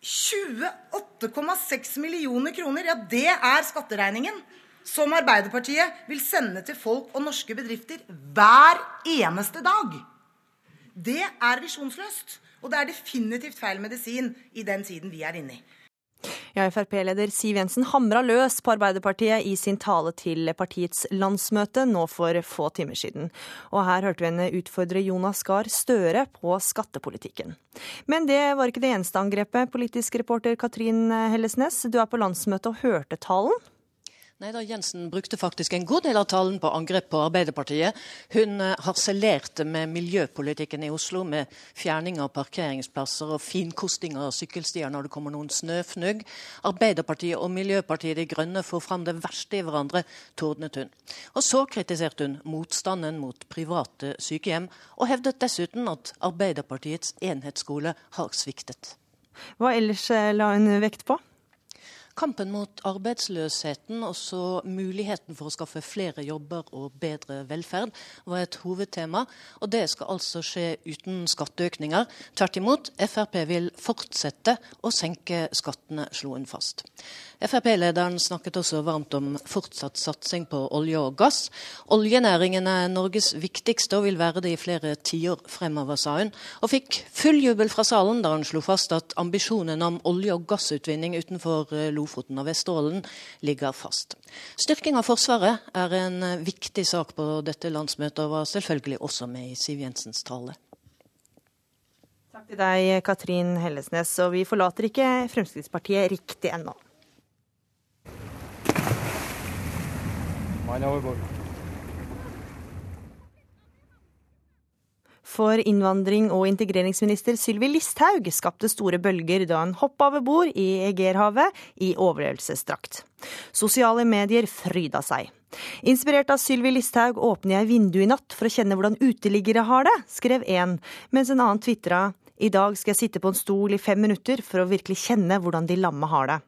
Speaker 30: 28,6 millioner kroner, ja, det er skatteregningen som Arbeiderpartiet vil sende til folk og norske bedrifter hver eneste dag. Det er visjonsløst. Og det er definitivt feil medisin i den tiden vi er inne i.
Speaker 1: Ja, Frp-leder Siv Jensen hamra løs på Arbeiderpartiet i sin tale til partiets landsmøte nå for få timer siden. Og her hørte vi henne utfordre Jonas Gahr Støre på skattepolitikken. Men det var ikke det eneste angrepet. Politisk reporter Katrin Hellesnes, du er på landsmøtet og hørte talen.
Speaker 31: Nei da, Jensen brukte faktisk en god del av talen på angrep på Arbeiderpartiet. Hun uh, harselerte med miljøpolitikken i Oslo, med fjerning av parkeringsplasser og finkosting av sykkelstier når det kommer noen snøfnugg. Arbeiderpartiet og Miljøpartiet De Grønne får fram det verste i hverandre, tordnet hun. Og så kritiserte hun motstanden mot private sykehjem, og hevdet dessuten at Arbeiderpartiets enhetsskole har sviktet.
Speaker 1: Hva ellers eh, la hun vekt på?
Speaker 31: Kampen mot arbeidsløsheten også muligheten for å skaffe flere jobber og bedre velferd var et hovedtema. Og det skal altså skje uten skatteøkninger. Tvert imot, Frp vil fortsette å senke skattene, slo hun fast. Frp-lederen snakket også varmt om fortsatt satsing på olje og gass. Oljenæringen er Norges viktigste og vil være det i flere tiår fremover, sa hun. Og fikk full jubel fra salen da hun slo fast at ambisjonen om olje- og gassutvinning utenfor Lofoten og Vesterålen ligger fast. Styrking av Forsvaret er en viktig sak på dette landsmøtet, og var selvfølgelig også med i Siv Jensens tale.
Speaker 1: Takk til deg, Katrin Hellesnes. Og vi forlater ikke Fremskrittspartiet riktig ennå. For innvandring- og integreringsminister Sylvi Listhaug skapte store bølger da hun hoppa over bord i Egerhavet i overlevelsesdrakt. Sosiale medier fryda seg. Inspirert av Sylvi Listhaug åpner jeg vinduet i natt for å kjenne hvordan uteliggere har det, skrev én, mens en annen tvitra i dag skal jeg sitte på en stol i fem minutter for å virkelig kjenne hvordan de lamme har det.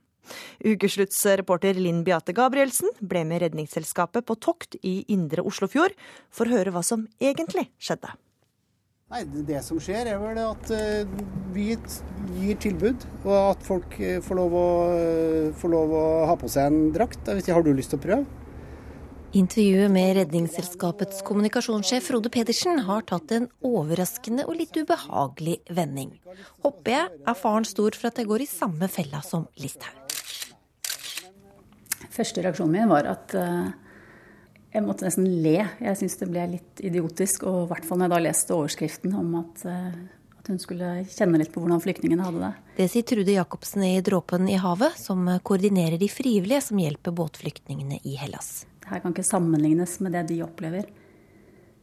Speaker 1: Ukesluttsreporter Linn Beate Gabrielsen ble med Redningsselskapet på tokt i indre Oslofjord for å høre hva som egentlig skjedde.
Speaker 32: Nei, Det som skjer er vel at vi gir tilbud, og at folk får lov å, får lov å ha på seg en drakt. Hvis de har du lyst til å prøve?
Speaker 8: Intervjuet med Redningsselskapets kommunikasjonssjef Frode Pedersen har tatt en overraskende og litt ubehagelig vending. Håper jeg er faren stor for at jeg går i samme fella som Listhaug.
Speaker 33: Første reaksjonen min var at uh, jeg måtte nesten le. Jeg syns det ble litt idiotisk. Og i hvert fall når jeg da leste overskriften om at, uh, at hun skulle kjenne litt på hvordan flyktningene hadde det.
Speaker 8: Det sier Trude Jacobsen i Dråpen i havet, som koordinerer de frivillige som hjelper båtflyktningene i Hellas.
Speaker 33: Det her kan ikke sammenlignes med det de opplever.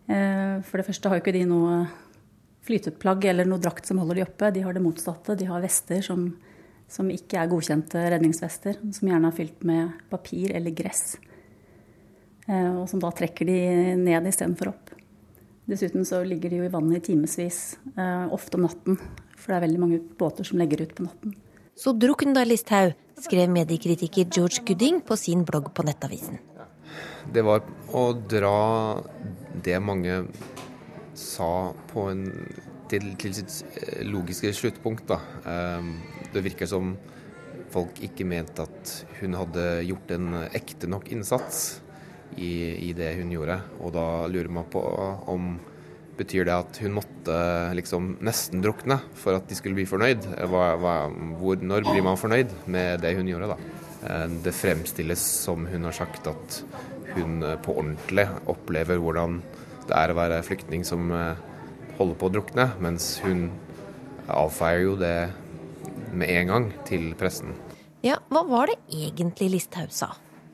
Speaker 33: Uh, for det første har jo ikke de noe flyteplagg eller noe drakt som holder de oppe. De har det motsatte. De har vester som som ikke er godkjente redningsvester, som gjerne er fylt med papir eller gress. Eh, og som da trekker de ned istedenfor opp. Dessuten så ligger de jo i vannet i timevis, eh, ofte om natten. For det er veldig mange båter som legger ut på natten.
Speaker 8: Så drukn da, Listhaug, skrev mediekritiker George Gooding på sin blogg på Nettavisen.
Speaker 34: Det var å dra det mange sa på en, til, til sitt eh, logiske sluttpunkt. Da. Det virker som folk ikke mente at hun hadde gjort en ekte nok innsats i, i det hun gjorde. Og da lurer man på om Betyr det at hun måtte liksom nesten drukne for at de skulle bli fornøyd? Hva, hva, hvor, når blir man fornøyd med det hun gjorde, da? Eh, det fremstilles som hun har sagt at hun på ordentlig opplever hvordan det er å være flyktning som eh, holder på å drukne, mens hun avfeier jo det med en gang til pressen.
Speaker 8: Ja, hva var det egentlig Listhaug sa?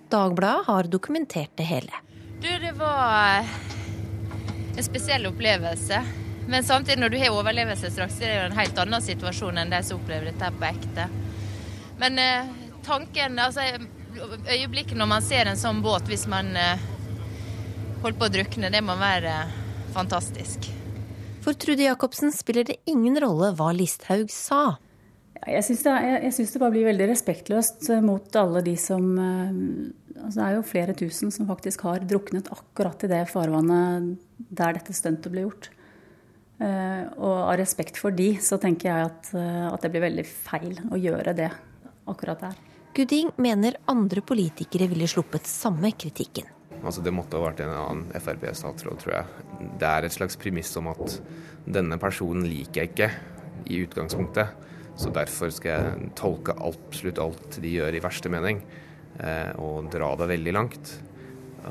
Speaker 8: Dagbladet har dokumentert det hele.
Speaker 35: Du, det var eh, en spesiell opplevelse. Men samtidig, når du har overlevelse straks, er det jo en helt annen situasjon enn de som opplever dette på ekte. Men eh, tanken, altså øyeblikket når man ser en sånn båt, hvis man eh, holder på å drukne, det må være eh, fantastisk.
Speaker 8: For Trude Jacobsen spiller det ingen rolle hva Listhaug sa.
Speaker 33: Jeg syns det, det, bare blir veldig respektløst eh, mot alle de som eh, altså Det er jo flere tusen som faktisk har druknet akkurat i det farvannet der dette stuntet ble gjort. Eh, og av respekt for de, så tenker jeg at, at det blir veldig feil å gjøre det akkurat der.
Speaker 8: Guding mener andre politikere ville sluppet samme kritikken.
Speaker 34: Altså Det måtte ha vært en annen Frp-statsråd, tror jeg. Det er et slags premiss om at denne personen liker jeg ikke i utgangspunktet. Så derfor skal jeg tolke absolutt alt de gjør i verste mening, eh, og dra det veldig langt.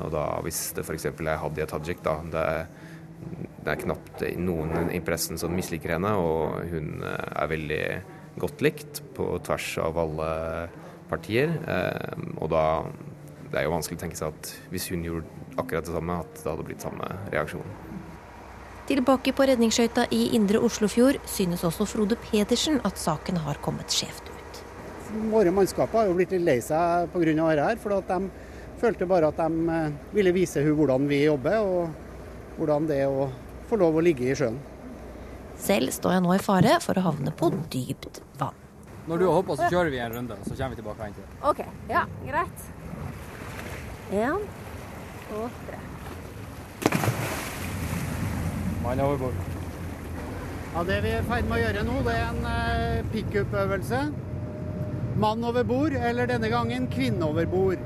Speaker 34: Og da, hvis det f.eks. er Hadia Tajik, da det er, det er knapt noen i pressen som misliker henne, og hun eh, er veldig godt likt på tvers av alle partier. Eh, og da det er jo vanskelig å tenke seg at hvis hun gjorde akkurat det samme, at det hadde blitt samme reaksjon.
Speaker 8: Tilbake på redningsskøyta i indre Oslofjord synes også Frode Pedersen at saken har kommet skjevt ut.
Speaker 32: Våre mannskaper har jo blitt litt lei seg pga. dette, her, for de følte bare at de eh, ville vise hvordan vi jobber, og hvordan det er å få lov å ligge i sjøen.
Speaker 8: Selv står jeg nå i fare for å havne på dypt vann.
Speaker 36: Når du har hoppa, så kjører vi en runde, så kommer vi tilbake til.
Speaker 8: OK. Ja, greit. Én, to, tre.
Speaker 36: Mann over bord.
Speaker 32: Ja, Det vi er i ferd med å gjøre nå, det er en uh, pickup-øvelse. Mann over bord, eller denne gangen kvinne over bord.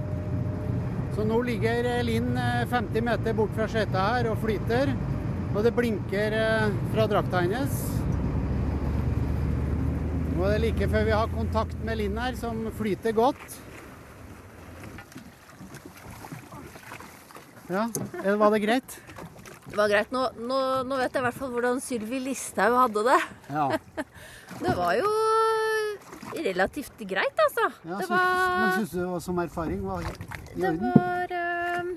Speaker 32: Så nå ligger Linn 50 meter bort fra setet her og flyter. Og det blinker uh, fra drakta hennes. Nå er det like før vi har kontakt med Linn her, som flyter godt. Ja, var det greit?
Speaker 8: Det var greit. Nå, nå, nå, vet jeg i hvert fall hvordan Sylvi Listhaug hadde det. Ja. <laughs> det var jo relativt greit, altså.
Speaker 32: Ja, var, men syns du det var som erfaring? Var
Speaker 8: i det var uh,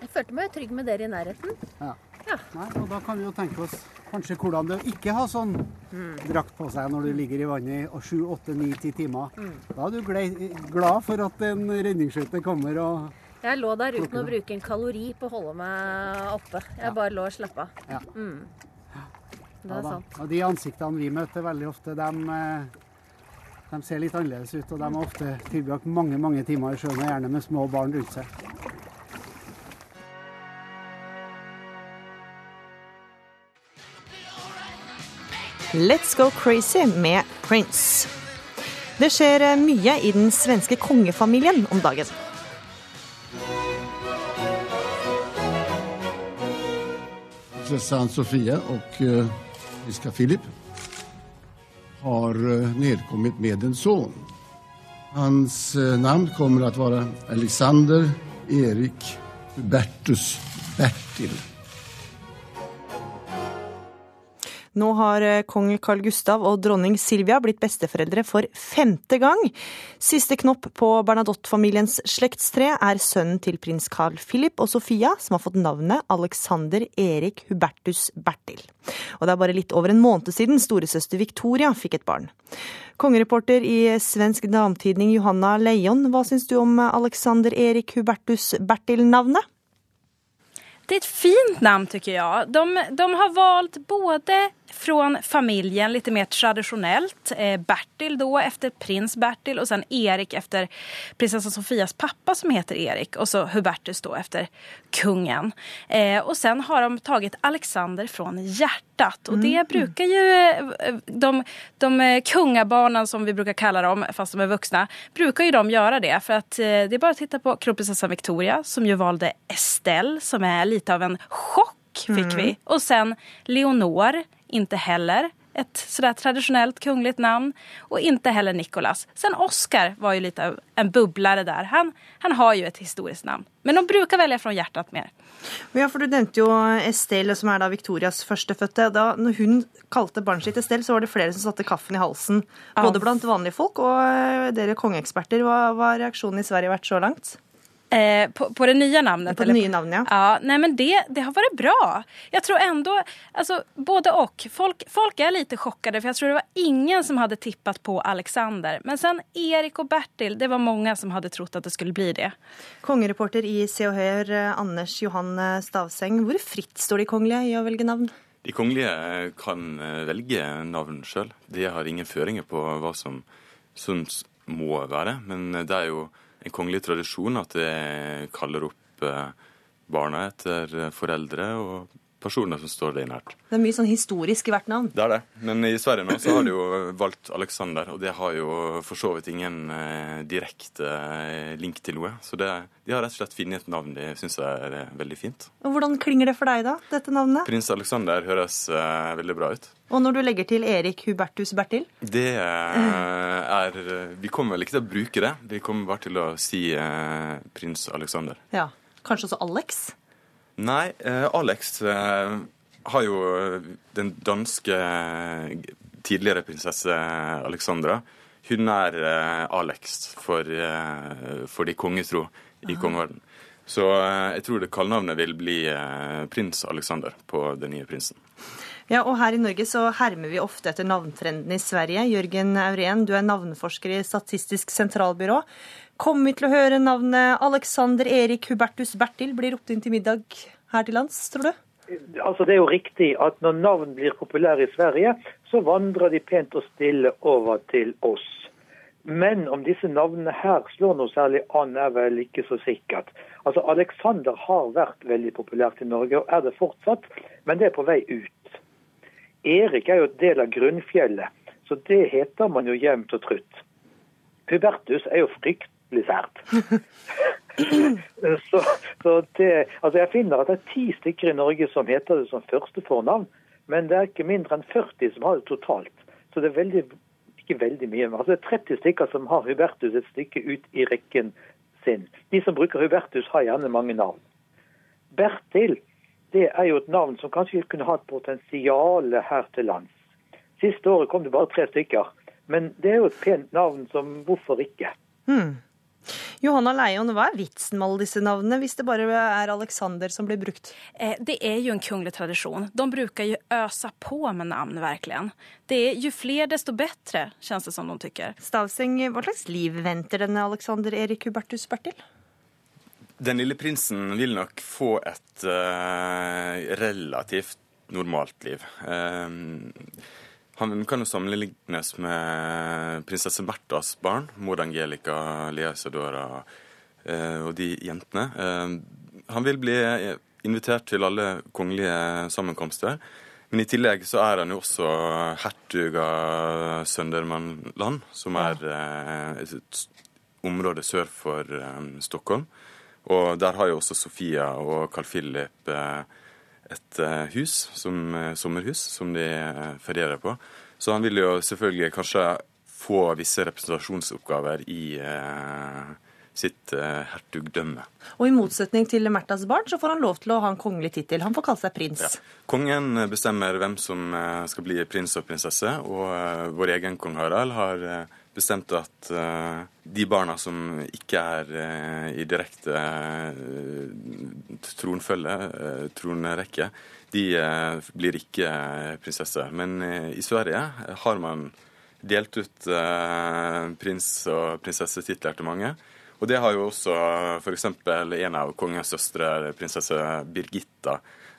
Speaker 8: Jeg følte meg trygg med dere i nærheten.
Speaker 32: Ja. ja. Nei, og da kan vi jo tenke oss kanskje hvordan det er å ikke ha sånn mm. drakt på seg når du ligger i vannet i sju, åtte, ni, ti timer. Mm. Da er du glad for at en redningsskøyte kommer og
Speaker 8: jeg lå der uten å bruke en kalori på å holde meg oppe. Jeg bare lå og slappa av. Ja. Mm.
Speaker 32: Det er ja, sant. Og de ansiktene vi møter veldig ofte, de, eh, de, ser litt annerledes ut. Og de har ofte tilbrakt mange mange timer i sjøen, og gjerne med små barn rundt seg.
Speaker 1: Let's Go Crazy med Prince. Det skjer mye i den svenske kongefamilien om dagen.
Speaker 23: Prinsessan Sofia och eh, Philip har eh, nedkommit med en son. Hans eh, namn kommer att vara Alexander Erik Hubertus Bertil.
Speaker 1: Nå har eh, kong Carl Gustav og dronning Silvia blitt besteforeldre for femte gang. Siste knopp på Bernadotte-familiens slektstre er sønnen til prins Carl Philip og Sofia, som har fått navnet Alexander Erik Hubertus Bertil. Og det er bare litt over en måned siden storesøster Victoria fikk et barn. Kongereporter i Svensk Damtidning Johanna Leijon, hva syns du om Alexander Erik Hubertus Bertil-navnet?
Speaker 37: Det är ett fint namn tycker jag. De, de har valt både från familjen lite mer traditionellt. Eh, Bertil då efter prins Bertil och sen Erik efter prinsessan Sofias pappa som heter Erik och så Hubertus då efter kungen. Eh, och sen har de tagit Alexander från hjärtat och det brukar ju eh, de, de eh, kungabarnen som vi brukar kalla dem fast de är vuxna brukar ju de göra det för att det är bara att titta på kronprinsessan Victoria som ju valde Estelle som är lite av en chock fick
Speaker 38: Mm.
Speaker 37: vi. Och sen Leonor, inte heller ett sådär traditionellt kungligt namn. Och inte heller Nicolas. Sen Oscar var ju lite av en bubblare där. Han, han har ju ett historiskt namn. Men de bruker velge fra hjertet mer.
Speaker 1: Ja, for Du nevnte jo Estelle, som er da Victorias førstefødte. Da når hun kalte barnet sitt Estelle, så var det flere som satte kaffen i halsen. Både blant vanlige folk og eh, dere kongeeksperter. Hva har reaksjonen i Sverige vært så langt?
Speaker 37: Eh, på, på det nya namnet?
Speaker 1: På det
Speaker 37: nye
Speaker 1: nya namnet,
Speaker 37: ja. nej, men det, det har varit bra. Jag tror ändå, alltså både och. Folk, folk är lite chockade för jag tror det var ingen som hade tippat på Alexander. Men sen Erik och Bertil, det var många som hade trott att det skulle bli det.
Speaker 1: Kongereporter i Se og Hør, eh, Anders Johan Stavseng. Hvor fritt står de kongelige i å velge navn?
Speaker 39: De kongelige kan eh, velge navn sjøl. De har ingen føringer på hva som syns må være. Men det er jo en kongelig tradisjon at det kaller opp eh, barna etter foreldre og personer som står deg nært.
Speaker 1: Det er mye sånn historisk i hvert navn.
Speaker 39: Det er det. Men i Sverige nå så har de jo valgt Alexander, og det har jo for så vidt ingen eh, direkte eh, link til noe. Så det, de har rett og slett funnet et navn de syns er eh, veldig fint.
Speaker 1: Og Hvordan klinger det for deg, da, dette navnet?
Speaker 39: Prins Alexander høres eh, veldig bra ut.
Speaker 1: Og når du legger til Erik Hubertus Bertil?
Speaker 39: Det eh, er Vi kommer vel ikke til å bruke det. Vi kommer bare til å si eh, prins Alexander.
Speaker 1: Ja. Kanskje også Alex?
Speaker 39: Nei, eh, Alex eh, har jo den danske eh, tidligere prinsesse Alexandra. Hun er eh, Alex for, eh, for de kongetro i kongeverden. Så eh, jeg tror det kallenavnet vil bli eh, prins Alexander på den nye prinsen.
Speaker 1: Ja, og her i Norge så hermer vi ofte etter navntrenden i Sverige. Jørgen Aurén, du er navneforsker i Statistisk sentralbyrå. Kommer vi til å høre navnet Alexander Erik Hubertus Bertil blir ropt inn til middag her til lands, tror du?
Speaker 40: Altså Det er jo riktig at når navn blir populære i Sverige, så vandrer de pent og stille over til oss. Men om disse navnene her slår noe særlig an, er vel ikke så sikkert. Altså Alexander har vært veldig populært i Norge, og er det fortsatt, men det er på vei ut. Erik er jo et del av grunnfjellet, så det heter man jo jevnt og trutt. Hubertus er jo fryktelig sært. <laughs> så, så det, altså jeg finner at det er ti stykker i Norge som heter det som første fornavn, men det er ikke mindre enn 40 som har det totalt. Så det er veldig, ikke veldig mye. Altså det er 30 stykker som har Hubertus et stykke ut i rekken sin. De som bruker Hubertus, har gjerne mange navn. Bertil det er jo et navn som kanskje kunne ha et potensial her til lands. Siste året kom det bare tre stykker. Men det er jo et pent navn som hvorfor ikke?
Speaker 1: Hmm. Johanna Leion, hva er vitsen med alle disse navnene, hvis det bare er Alexander som blir brukt?
Speaker 37: Eh, det er jo en kunglig tradisjon. De bruker jo Øsa på med navn, verkligen. Det er ju flere, desto bedre, kjennes det som de tykker.
Speaker 1: Stavseng, hva slags liv venter denne Alexander Erik Hubertus Bertil?
Speaker 39: Den lille prinsen vil nok få et uh, relativt normalt liv. Eh, han kan jo sammenlignes med prinsesse Berthas barn, mor Angelica, Lea Isadora eh, og de jentene. Eh, han vil bli invitert til alle kongelige sammenkomster. Men i tillegg så er han jo også hertug av Søndermannland, som er eh, et område sør for Stockholm. Og der har jo også Sofia og Carl Philip et eh, hus, som, eh, sommerhus, som de eh, ferierer på. Så han vil jo selvfølgelig kanskje få visse representasjonsoppgaver i sitt hertugdømme.
Speaker 1: Og i motsetning til Märthas barn, så får han lov til å ha en kongelig tittel. Han får kalle seg prins. Ja.
Speaker 39: Kongen bestemmer hvem som skal bli prins og prinsesse, og vår egen kong Harald har bestemt at uh, de barna som ikke er uh, i direkte uh, tronfølge, tronrekke, de blir ikke prinsesser. Men i Sverige har man delt ut prins- og prinsessetitler til mange. Og det har jo også f.eks. en av kongens søstre, prinsesse Birgitta,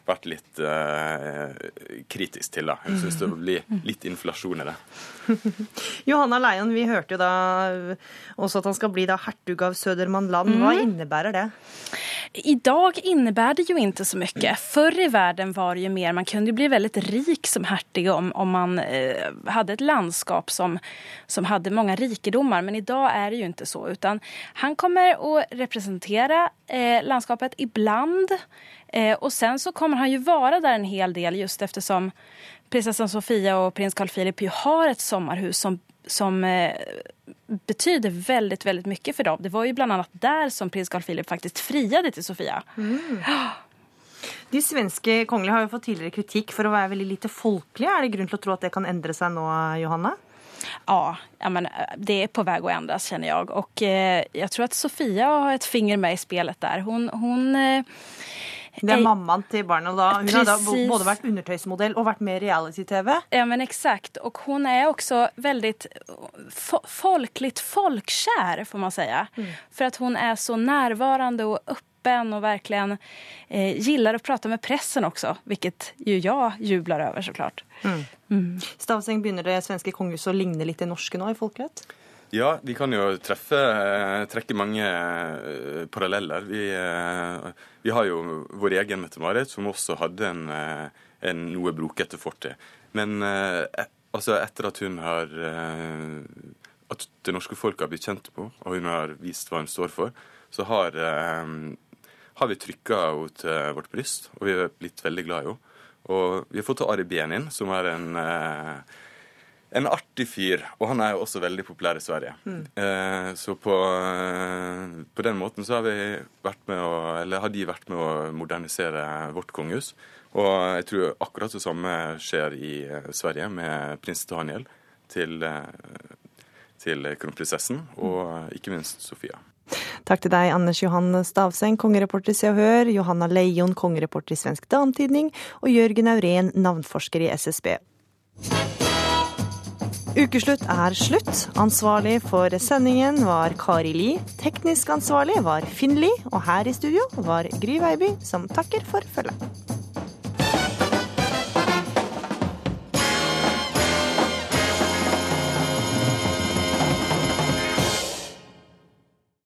Speaker 39: vært litt eh, kritisk til. da. Jeg syns det blir litt inflasjon i det. <laughs>
Speaker 1: Johanna Leion, vi hørte jo da også at han skal bli da hertug av Södermanland. Hva mm. innebærer det?
Speaker 37: I dag innebærer det jo ikke så mye. Før i verden var det jo mer, man kunne jo bli veldig rik som hertug om, om man eh, hadde et landskap som, som hadde mange rikedommer, men i dag er det jo ikke så. Utan han kommer å representere eh, landskapet ibland, eh, og sen så kommer han jo være der en hel del just eftersom prinsessan Sofia og prins Carl Philip har et sommarhus som, som eh, betyder veldig, veldig mye for dem. Det var jo blant annet der som prins Carl Philip faktisk friade til Sofia. Mm.
Speaker 1: De svenske kongelige har jo fått tidligere kritikk for å være veldig lite folkelige. Er det grunn til å tro at det kan endre seg nå, Johanne?
Speaker 37: Ja, men eh, det er på vei å endres, kjenner jeg. Og eh, jeg tror at Sofia har et finger med i spillet der. Hun, hun
Speaker 1: det er mammaen til barna da. Hun Precis. har da både vært undertøysmodell og vært med i reality-TV.
Speaker 37: Ja, men exakt. Og hun er også veldig folkelig folkkjær, får man si. Mm. For at hun er så nærværende og åpen og virkelig eh, gillar å prate med pressen også, hvilket jo jeg jubler over, så klart. Mm.
Speaker 1: Mm. Stavseng, begynner det svenske kongehuset å ligne litt det norske nå i folkerett?
Speaker 39: Ja, vi kan jo treffe, eh, trekke mange eh, paralleller. Vi, eh, vi har jo vår egen Mette-Marit, som også hadde en, en noe brokete fortid. Men altså, etter at hun har At det norske folk har blitt kjent på, og hun har vist hva hun står for, så har, har vi trykka henne til vårt bryst, og vi er blitt veldig glad i henne. Og vi har fått Ari Behn inn, som er en en artig fyr, og han er jo også veldig populær i Sverige. Mm. Eh, så på, eh, på, den måten så har vi vært med å, eller har de vært med å modernisere vårt kongehus. Og jeg tror akkurat det samme skjer i eh, Sverige med prins Daniel til, eh, til kronprinsessen, og ikke minst Sofia.
Speaker 1: Takk til deg, Anders Johan Stavseng, kongereporter i Se og Hør, Johanna Leijon, kongereporter i Svensk Dantidning, og Jørgen Aurén, navnforsker i SSB. Ukeslutt er slutt. Ansvarlig for sendingen var Kari Li. Teknisk ansvarlig var Finn Li. Og her i studio var Gry Veiby, som takker for følget.